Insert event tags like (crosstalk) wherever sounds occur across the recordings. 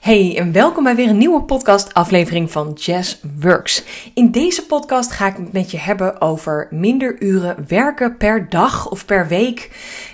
Hey en welkom bij weer een nieuwe podcast aflevering van Jazz Works. In deze podcast ga ik het met je hebben over minder uren werken per dag of per week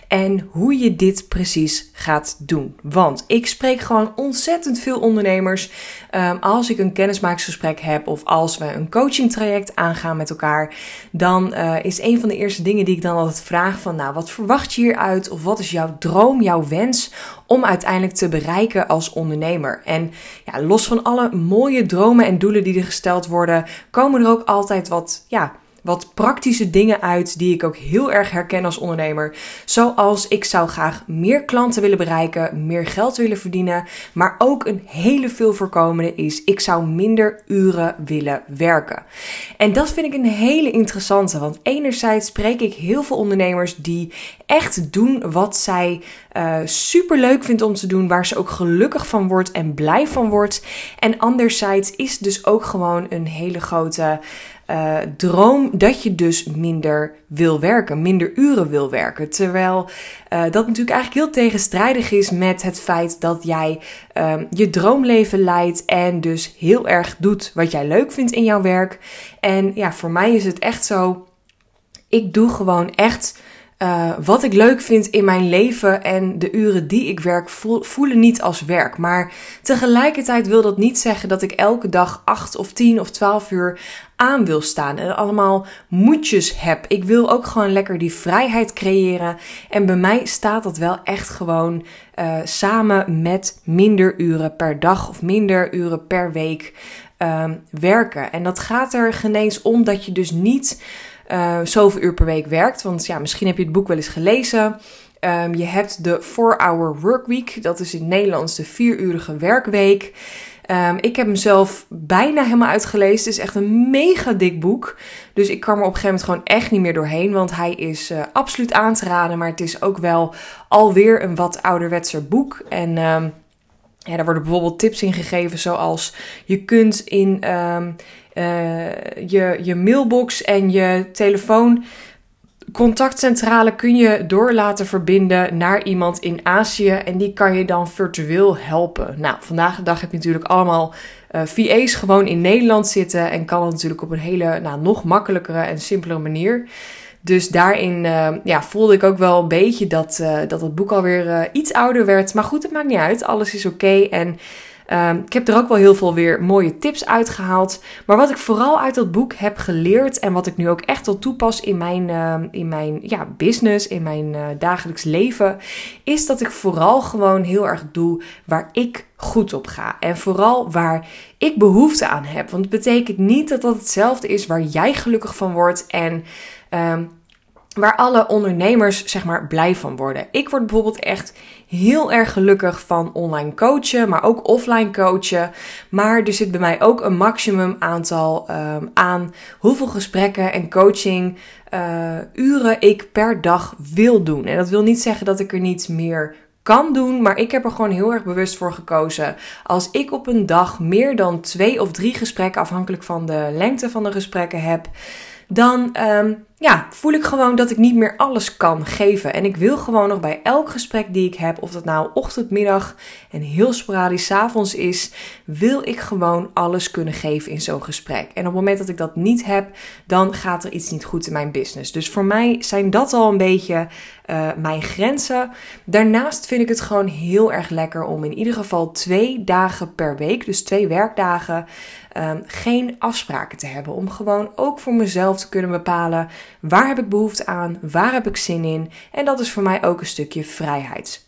en hoe je dit precies gaat doen. Want ik spreek gewoon ontzettend veel ondernemers um, als ik een kennismakingsgesprek heb of als we een coaching traject aangaan met elkaar. Dan uh, is een van de eerste dingen die ik dan altijd vraag van nou wat verwacht je hieruit of wat is jouw droom, jouw wens om uiteindelijk te bereiken als ondernemer. En ja, los van alle mooie dromen en doelen die er gesteld worden, komen er ook altijd wat ja, wat praktische dingen uit die ik ook heel erg herken als ondernemer. Zoals ik zou graag meer klanten willen bereiken, meer geld willen verdienen. Maar ook een hele veel voorkomende is, ik zou minder uren willen werken. En dat vind ik een hele interessante, want enerzijds spreek ik heel veel ondernemers die echt doen wat zij uh, super leuk vindt om te doen, waar ze ook gelukkig van wordt en blij van wordt. En anderzijds is dus ook gewoon een hele grote uh, droom dat je dus minder wil werken, minder uren wil werken. Terwijl uh, dat natuurlijk eigenlijk heel tegenstrijdig is met het feit dat jij uh, je droomleven leidt en dus heel erg doet wat jij leuk vindt in jouw werk. En ja, voor mij is het echt zo. Ik doe gewoon echt uh, wat ik leuk vind in mijn leven en de uren die ik werk voelen niet als werk. Maar tegelijkertijd wil dat niet zeggen dat ik elke dag 8 of 10 of 12 uur aan wil staan en allemaal moedjes heb. Ik wil ook gewoon lekker die vrijheid creëren. En bij mij staat dat wel echt gewoon uh, samen met minder uren per dag of minder uren per week uh, werken. En dat gaat er geen eens om dat je dus niet uh, zoveel uur per week werkt. Want ja, misschien heb je het boek wel eens gelezen. Um, je hebt de 4-hour workweek. Dat is in het Nederlands de 4-urige werkweek. Um, ik heb hem zelf bijna helemaal uitgelezen. Het is echt een mega dik boek. Dus ik kwam er op een gegeven moment gewoon echt niet meer doorheen. Want hij is uh, absoluut aan te raden. Maar het is ook wel alweer een wat ouderwetser boek. En um, ja, daar worden bijvoorbeeld tips in gegeven. Zoals je kunt in uh, je, je mailbox en je telefoon contactcentrale kun je door laten verbinden naar iemand in Azië en die kan je dan virtueel helpen. Nou, vandaag de dag heb je natuurlijk allemaal uh, eh, VA's gewoon in Nederland zitten en kan het natuurlijk op een hele, nou, nog makkelijkere en simpelere manier. Dus daarin uh, ja, voelde ik ook wel een beetje dat, uh, dat het boek alweer iets ouder werd. Maar goed, het maakt niet uit. Alles is oké. En Um, ik heb er ook wel heel veel weer mooie tips uitgehaald. Maar wat ik vooral uit dat boek heb geleerd en wat ik nu ook echt al toepas in mijn, in mijn ja, business, in mijn dagelijks leven, is dat ik vooral gewoon heel erg doe waar ik goed op ga. En vooral waar ik behoefte aan heb. Want het betekent niet dat dat hetzelfde is waar jij gelukkig van wordt. En um, waar alle ondernemers zeg maar blij van worden. Ik word bijvoorbeeld echt heel erg gelukkig van online coachen, maar ook offline coachen. Maar er zit bij mij ook een maximum aantal um, aan hoeveel gesprekken en coaching uh, uren ik per dag wil doen. En dat wil niet zeggen dat ik er niet meer kan doen, maar ik heb er gewoon heel erg bewust voor gekozen. Als ik op een dag meer dan twee of drie gesprekken, afhankelijk van de lengte van de gesprekken heb, dan um, ja, voel ik gewoon dat ik niet meer alles kan geven. En ik wil gewoon nog bij elk gesprek die ik heb, of dat nou ochtend, middag en heel sporadisch avonds is, wil ik gewoon alles kunnen geven in zo'n gesprek. En op het moment dat ik dat niet heb, dan gaat er iets niet goed in mijn business. Dus voor mij zijn dat al een beetje uh, mijn grenzen. Daarnaast vind ik het gewoon heel erg lekker om in ieder geval twee dagen per week, dus twee werkdagen, um, geen afspraken te hebben. Om gewoon ook voor mezelf te kunnen bepalen Waar heb ik behoefte aan? Waar heb ik zin in? En dat is voor mij ook een stukje vrijheid.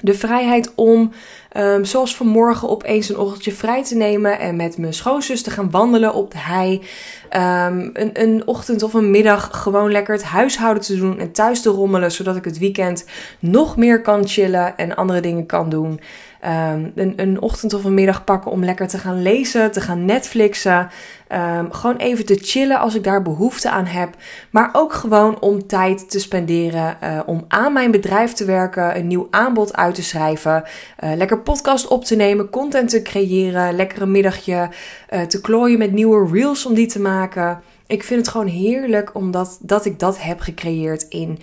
De vrijheid om, um, zoals vanmorgen, opeens een ochtendje vrij te nemen en met mijn schoonzus te gaan wandelen op de hei. Um, een, een ochtend of een middag gewoon lekker het huishouden te doen en thuis te rommelen, zodat ik het weekend nog meer kan chillen en andere dingen kan doen. Um, een, een ochtend of een middag pakken om lekker te gaan lezen, te gaan Netflixen. Um, gewoon even te chillen als ik daar behoefte aan heb. Maar ook gewoon om tijd te spenderen. Uh, om aan mijn bedrijf te werken, een nieuw aanbod uit te schrijven. Uh, lekker podcast op te nemen, content te creëren. Lekker een middagje uh, te klooien met nieuwe reels om die te maken. Ik vind het gewoon heerlijk omdat dat ik dat heb gecreëerd in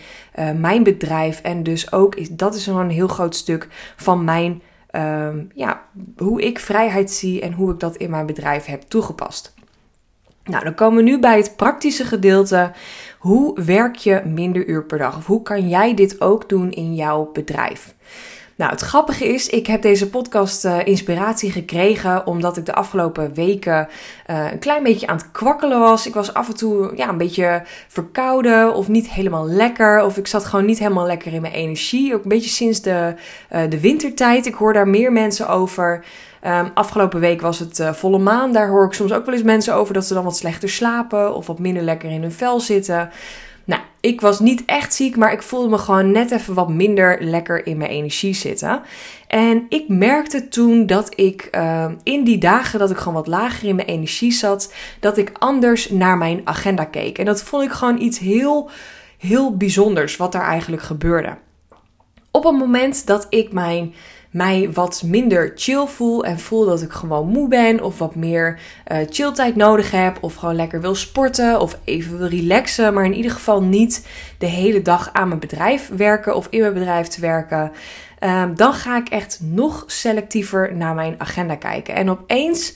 mijn bedrijf. En dus ook, is, dat is gewoon een heel groot stuk van mijn ehm, ja, hoe ik vrijheid zie en hoe ik dat in mijn bedrijf heb toegepast. Nou, dan komen we nu bij het praktische gedeelte. Hoe werk je minder uur per dag? Of hoe kan jij dit ook doen in jouw bedrijf? Nou, het grappige is, ik heb deze podcast uh, inspiratie gekregen omdat ik de afgelopen weken uh, een klein beetje aan het kwakkelen was. Ik was af en toe ja, een beetje verkouden of niet helemaal lekker. Of ik zat gewoon niet helemaal lekker in mijn energie. Ook een beetje sinds de, uh, de wintertijd. Ik hoor daar meer mensen over. Um, afgelopen week was het volle maan. Daar hoor ik soms ook wel eens mensen over dat ze dan wat slechter slapen of wat minder lekker in hun vel zitten. Nou, ik was niet echt ziek, maar ik voelde me gewoon net even wat minder lekker in mijn energie zitten. En ik merkte toen dat ik uh, in die dagen dat ik gewoon wat lager in mijn energie zat, dat ik anders naar mijn agenda keek. En dat vond ik gewoon iets heel, heel bijzonders wat daar eigenlijk gebeurde. Op het moment dat ik mijn mij wat minder chill voel en voel dat ik gewoon moe ben of wat meer uh, chilltijd nodig heb of gewoon lekker wil sporten of even wil relaxen, maar in ieder geval niet de hele dag aan mijn bedrijf werken of in mijn bedrijf te werken, um, dan ga ik echt nog selectiever naar mijn agenda kijken. En opeens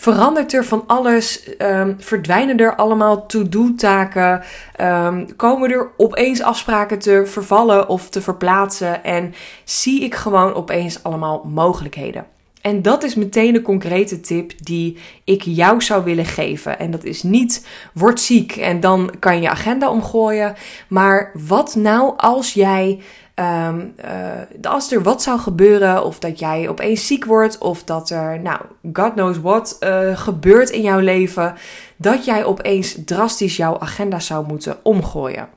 verandert er van alles, um, verdwijnen er allemaal to-do-taken, um, komen er opeens afspraken te vervallen of te verplaatsen en zie ik gewoon opeens allemaal mogelijkheden. En dat is meteen de concrete tip die ik jou zou willen geven. En dat is niet word ziek en dan kan je agenda omgooien. Maar wat nou als jij Um, uh, als er wat zou gebeuren, of dat jij opeens ziek wordt, of dat er, nou, God knows what, uh, gebeurt in jouw leven, dat jij opeens drastisch jouw agenda zou moeten omgooien.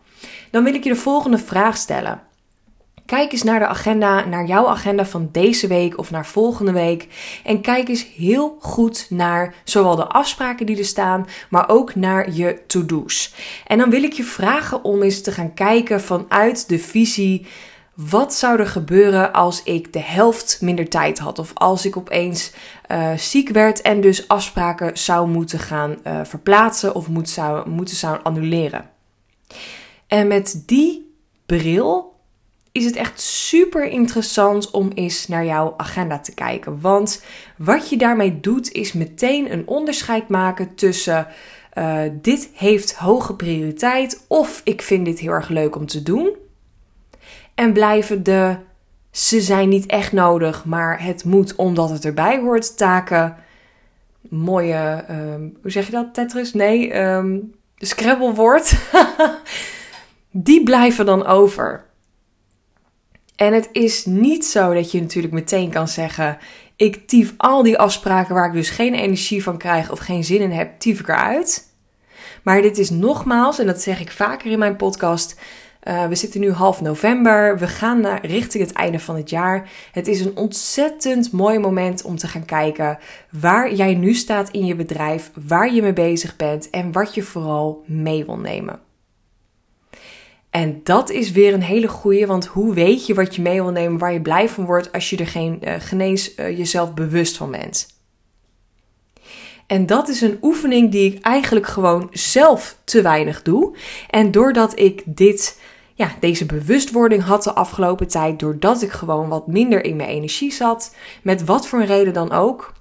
Dan wil ik je de volgende vraag stellen. Kijk eens naar de agenda, naar jouw agenda van deze week of naar volgende week. En kijk eens heel goed naar zowel de afspraken die er staan, maar ook naar je to-do's. En dan wil ik je vragen om eens te gaan kijken vanuit de visie wat zou er gebeuren als ik de helft minder tijd had? Of als ik opeens uh, ziek werd en dus afspraken zou moeten gaan uh, verplaatsen of moet, zou, moeten zou annuleren? En met die bril is het echt super interessant om eens naar jouw agenda te kijken. Want wat je daarmee doet, is meteen een onderscheid maken tussen. Uh, dit heeft hoge prioriteit of ik vind dit heel erg leuk om te doen. En blijven de ze zijn niet echt nodig, maar het moet omdat het erbij hoort taken. Mooie, um, hoe zeg je dat, Tetris? Nee, um, de Scrabble woord. (laughs) Die blijven dan over. En het is niet zo dat je natuurlijk meteen kan zeggen: ik tief al die afspraken waar ik dus geen energie van krijg of geen zin in heb, tief ik eruit. Maar dit is nogmaals, en dat zeg ik vaker in mijn podcast, uh, we zitten nu half november. We gaan naar, richting het einde van het jaar. Het is een ontzettend mooi moment om te gaan kijken waar jij nu staat in je bedrijf, waar je mee bezig bent en wat je vooral mee wil nemen. En dat is weer een hele goeie, want hoe weet je wat je mee wil nemen, waar je blij van wordt als je er geen, uh, genees uh, jezelf bewust van bent? En dat is een oefening die ik eigenlijk gewoon zelf te weinig doe. En doordat ik dit ja, deze bewustwording had de afgelopen tijd, doordat ik gewoon wat minder in mijn energie zat, met wat voor een reden dan ook,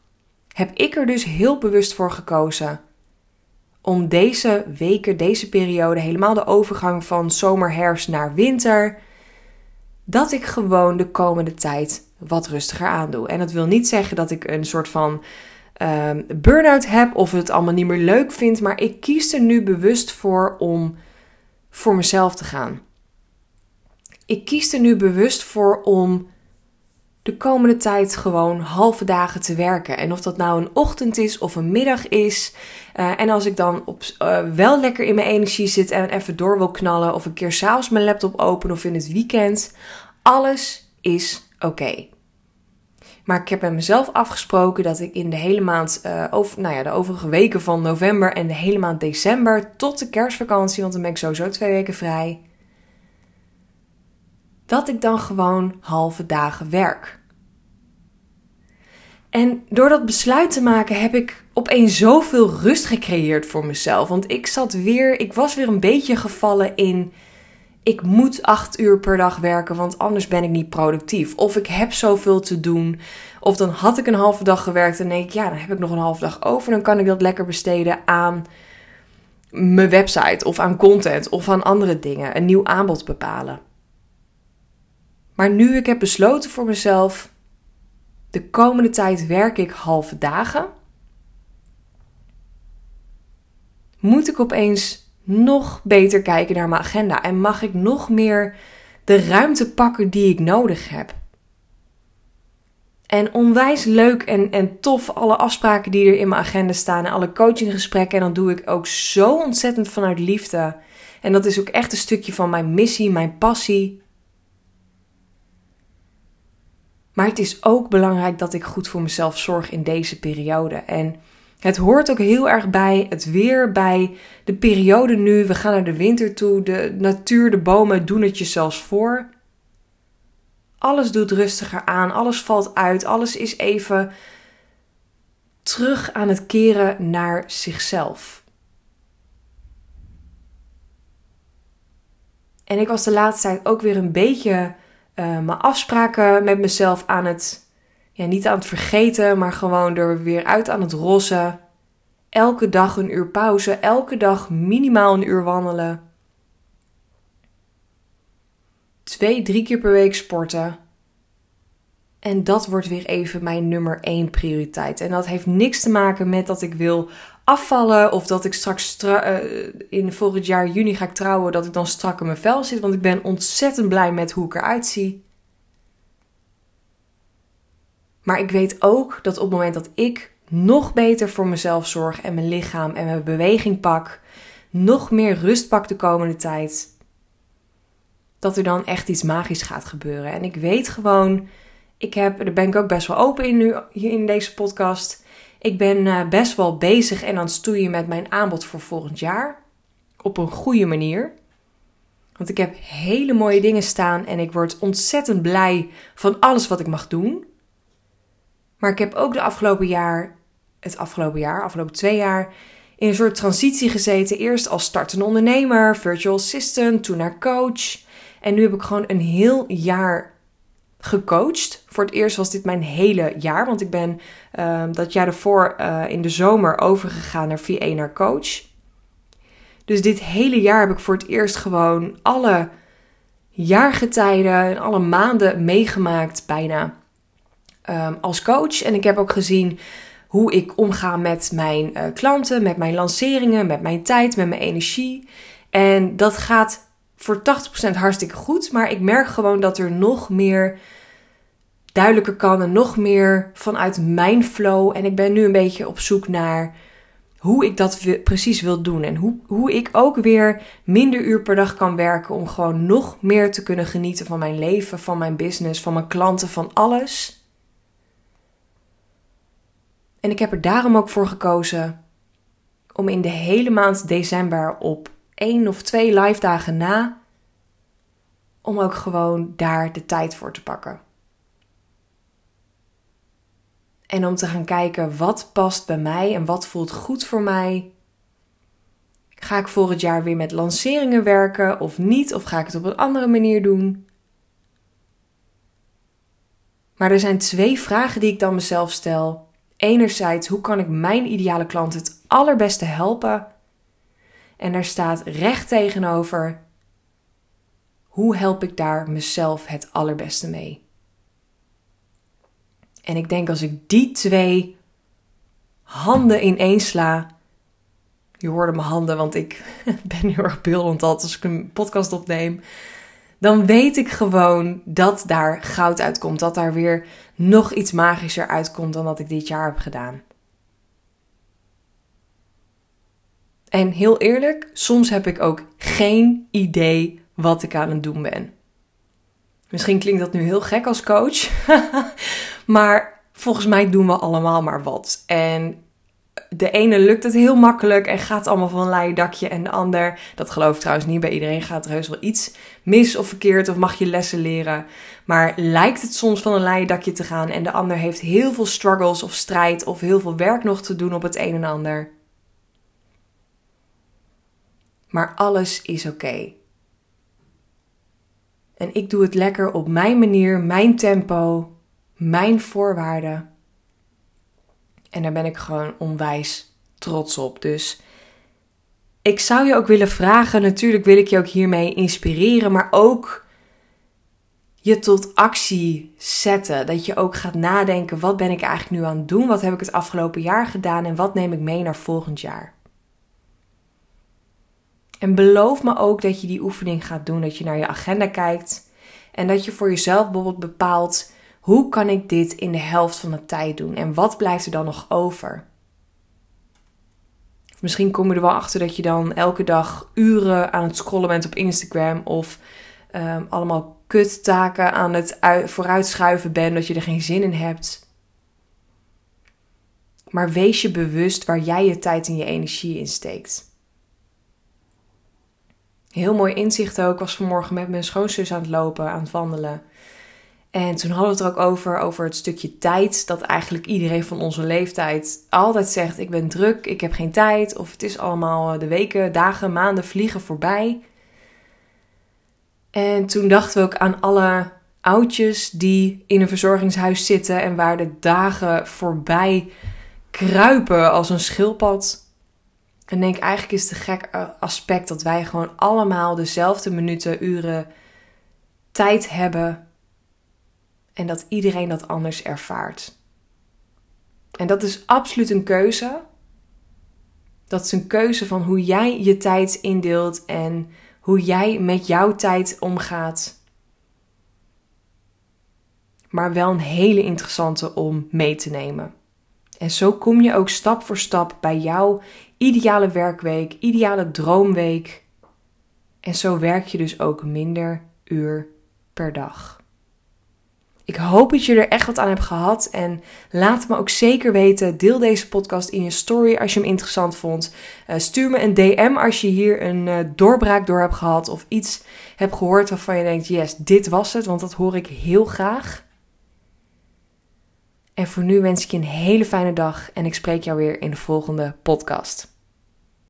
heb ik er dus heel bewust voor gekozen om deze weken, deze periode, helemaal de overgang van zomer, herfst naar winter, dat ik gewoon de komende tijd wat rustiger aandoe. En dat wil niet zeggen dat ik een soort van um, burn-out heb of het allemaal niet meer leuk vind, maar ik kies er nu bewust voor om voor mezelf te gaan ik kies er nu bewust voor om de komende tijd gewoon halve dagen te werken. En of dat nou een ochtend is of een middag is. Uh, en als ik dan op, uh, wel lekker in mijn energie zit en even door wil knallen. Of een keer s'avonds mijn laptop open of in het weekend. Alles is oké. Maar ik heb met mezelf afgesproken dat ik in de hele maand, uh, over, nou ja, de overige weken van november en de hele maand december tot de kerstvakantie, want dan ben ik sowieso twee weken vrij, dat ik dan gewoon halve dagen werk. En door dat besluit te maken heb ik opeens zoveel rust gecreëerd voor mezelf. Want ik zat weer, ik was weer een beetje gevallen in, ik moet acht uur per dag werken, want anders ben ik niet productief. Of ik heb zoveel te doen. Of dan had ik een halve dag gewerkt en denk ik, ja, dan heb ik nog een halve dag over. Dan kan ik dat lekker besteden aan mijn website of aan content of aan andere dingen. Een nieuw aanbod bepalen. Maar nu ik heb besloten voor mezelf, de komende tijd werk ik halve dagen. Moet ik opeens nog beter kijken naar mijn agenda en mag ik nog meer de ruimte pakken die ik nodig heb. En onwijs leuk en, en tof alle afspraken die er in mijn agenda staan en alle coachinggesprekken. En dan doe ik ook zo ontzettend vanuit liefde. En dat is ook echt een stukje van mijn missie, mijn passie. Maar het is ook belangrijk dat ik goed voor mezelf zorg in deze periode. En het hoort ook heel erg bij het weer, bij de periode nu. We gaan naar de winter toe. De natuur, de bomen doen het je zelfs voor. Alles doet rustiger aan, alles valt uit, alles is even terug aan het keren naar zichzelf. En ik was de laatste tijd ook weer een beetje uh, mijn afspraken met mezelf aan het ja, niet aan het vergeten, maar gewoon er weer uit aan het rossen. Elke dag een uur pauze, elke dag minimaal een uur wandelen. Twee, drie keer per week sporten. En dat wordt weer even mijn nummer één prioriteit. En dat heeft niks te maken met dat ik wil afvallen of dat ik straks uh, in volgend jaar juni ga ik trouwen, dat ik dan strak in mijn vel zit. Want ik ben ontzettend blij met hoe ik eruit zie. Maar ik weet ook dat op het moment dat ik nog beter voor mezelf zorg en mijn lichaam en mijn beweging pak, nog meer rust pak de komende tijd, dat er dan echt iets magisch gaat gebeuren. En ik weet gewoon, ik heb, daar ben ik ook best wel open in nu hier in deze podcast. Ik ben uh, best wel bezig en aan het stoeien met mijn aanbod voor volgend jaar. Op een goede manier. Want ik heb hele mooie dingen staan en ik word ontzettend blij van alles wat ik mag doen. Maar ik heb ook de afgelopen jaar, het afgelopen jaar, afgelopen twee jaar, in een soort transitie gezeten. Eerst als startende ondernemer, virtual assistant, toen naar coach. En nu heb ik gewoon een heel jaar gecoacht. Voor het eerst was dit mijn hele jaar, want ik ben uh, dat jaar ervoor uh, in de zomer overgegaan naar VA naar coach. Dus dit hele jaar heb ik voor het eerst gewoon alle jaargetijden en alle maanden meegemaakt bijna um, als coach. En ik heb ook gezien hoe ik omga met mijn uh, klanten, met mijn lanceringen, met mijn tijd, met mijn energie. En dat gaat voor 80% hartstikke goed. Maar ik merk gewoon dat er nog meer duidelijker kan en nog meer vanuit mijn flow. En ik ben nu een beetje op zoek naar hoe ik dat precies wil doen. En hoe, hoe ik ook weer minder uur per dag kan werken om gewoon nog meer te kunnen genieten van mijn leven, van mijn business, van mijn klanten, van alles. En ik heb er daarom ook voor gekozen om in de hele maand december op één of twee live dagen na, om ook gewoon daar de tijd voor te pakken. En om te gaan kijken wat past bij mij en wat voelt goed voor mij. Ga ik volgend jaar weer met lanceringen werken of niet? Of ga ik het op een andere manier doen? Maar er zijn twee vragen die ik dan mezelf stel enerzijds hoe kan ik mijn ideale klant het allerbeste helpen? En daar staat recht tegenover hoe help ik daar mezelf het allerbeste mee? En ik denk als ik die twee handen ineens sla. Je hoorde mijn handen, want ik (laughs) ben heel erg beeldend als ik een podcast opneem dan weet ik gewoon dat daar goud uitkomt. Dat daar weer nog iets magischer uitkomt dan dat ik dit jaar heb gedaan. En heel eerlijk, soms heb ik ook geen idee wat ik aan het doen ben. Misschien klinkt dat nu heel gek als coach, (laughs) maar volgens mij doen we allemaal maar wat. En de ene lukt het heel makkelijk en gaat allemaal van een leien dakje. En de ander, dat geloof ik trouwens niet, bij iedereen gaat er heus wel iets mis of verkeerd of mag je lessen leren. Maar lijkt het soms van een leien dakje te gaan en de ander heeft heel veel struggles of strijd of heel veel werk nog te doen op het een en ander. Maar alles is oké. En ik doe het lekker op mijn manier, mijn tempo, mijn voorwaarden. En daar ben ik gewoon onwijs trots op. Dus ik zou je ook willen vragen, natuurlijk wil ik je ook hiermee inspireren, maar ook je tot actie zetten. Dat je ook gaat nadenken: wat ben ik eigenlijk nu aan het doen? Wat heb ik het afgelopen jaar gedaan en wat neem ik mee naar volgend jaar? En beloof me ook dat je die oefening gaat doen, dat je naar je agenda kijkt en dat je voor jezelf bijvoorbeeld bepaalt: hoe kan ik dit in de helft van de tijd doen en wat blijft er dan nog over? Misschien kom je er wel achter dat je dan elke dag uren aan het scrollen bent op Instagram of um, allemaal kuttaken aan het vooruitschuiven bent, dat je er geen zin in hebt. Maar wees je bewust waar jij je tijd en je energie in steekt. Heel mooi inzicht ook. Ik was vanmorgen met mijn schoonzus aan het lopen, aan het wandelen. En toen hadden we het er ook over, over het stukje tijd. Dat eigenlijk iedereen van onze leeftijd altijd zegt: Ik ben druk, ik heb geen tijd. Of het is allemaal de weken, dagen, maanden vliegen voorbij. En toen dachten we ook aan alle oudjes die in een verzorgingshuis zitten en waar de dagen voorbij kruipen als een schildpad. En denk eigenlijk is het een gek aspect dat wij gewoon allemaal dezelfde minuten, uren tijd hebben en dat iedereen dat anders ervaart. En dat is absoluut een keuze. Dat is een keuze van hoe jij je tijd indeelt en hoe jij met jouw tijd omgaat. Maar wel een hele interessante om mee te nemen. En zo kom je ook stap voor stap bij jouw ideale werkweek, ideale droomweek. En zo werk je dus ook minder uur per dag. Ik hoop dat je er echt wat aan hebt gehad. En laat me ook zeker weten. Deel deze podcast in je story als je hem interessant vond. Uh, stuur me een DM als je hier een uh, doorbraak door hebt gehad. Of iets hebt gehoord waarvan je denkt: yes, dit was het. Want dat hoor ik heel graag. En voor nu wens ik je een hele fijne dag. En ik spreek jou weer in de volgende podcast.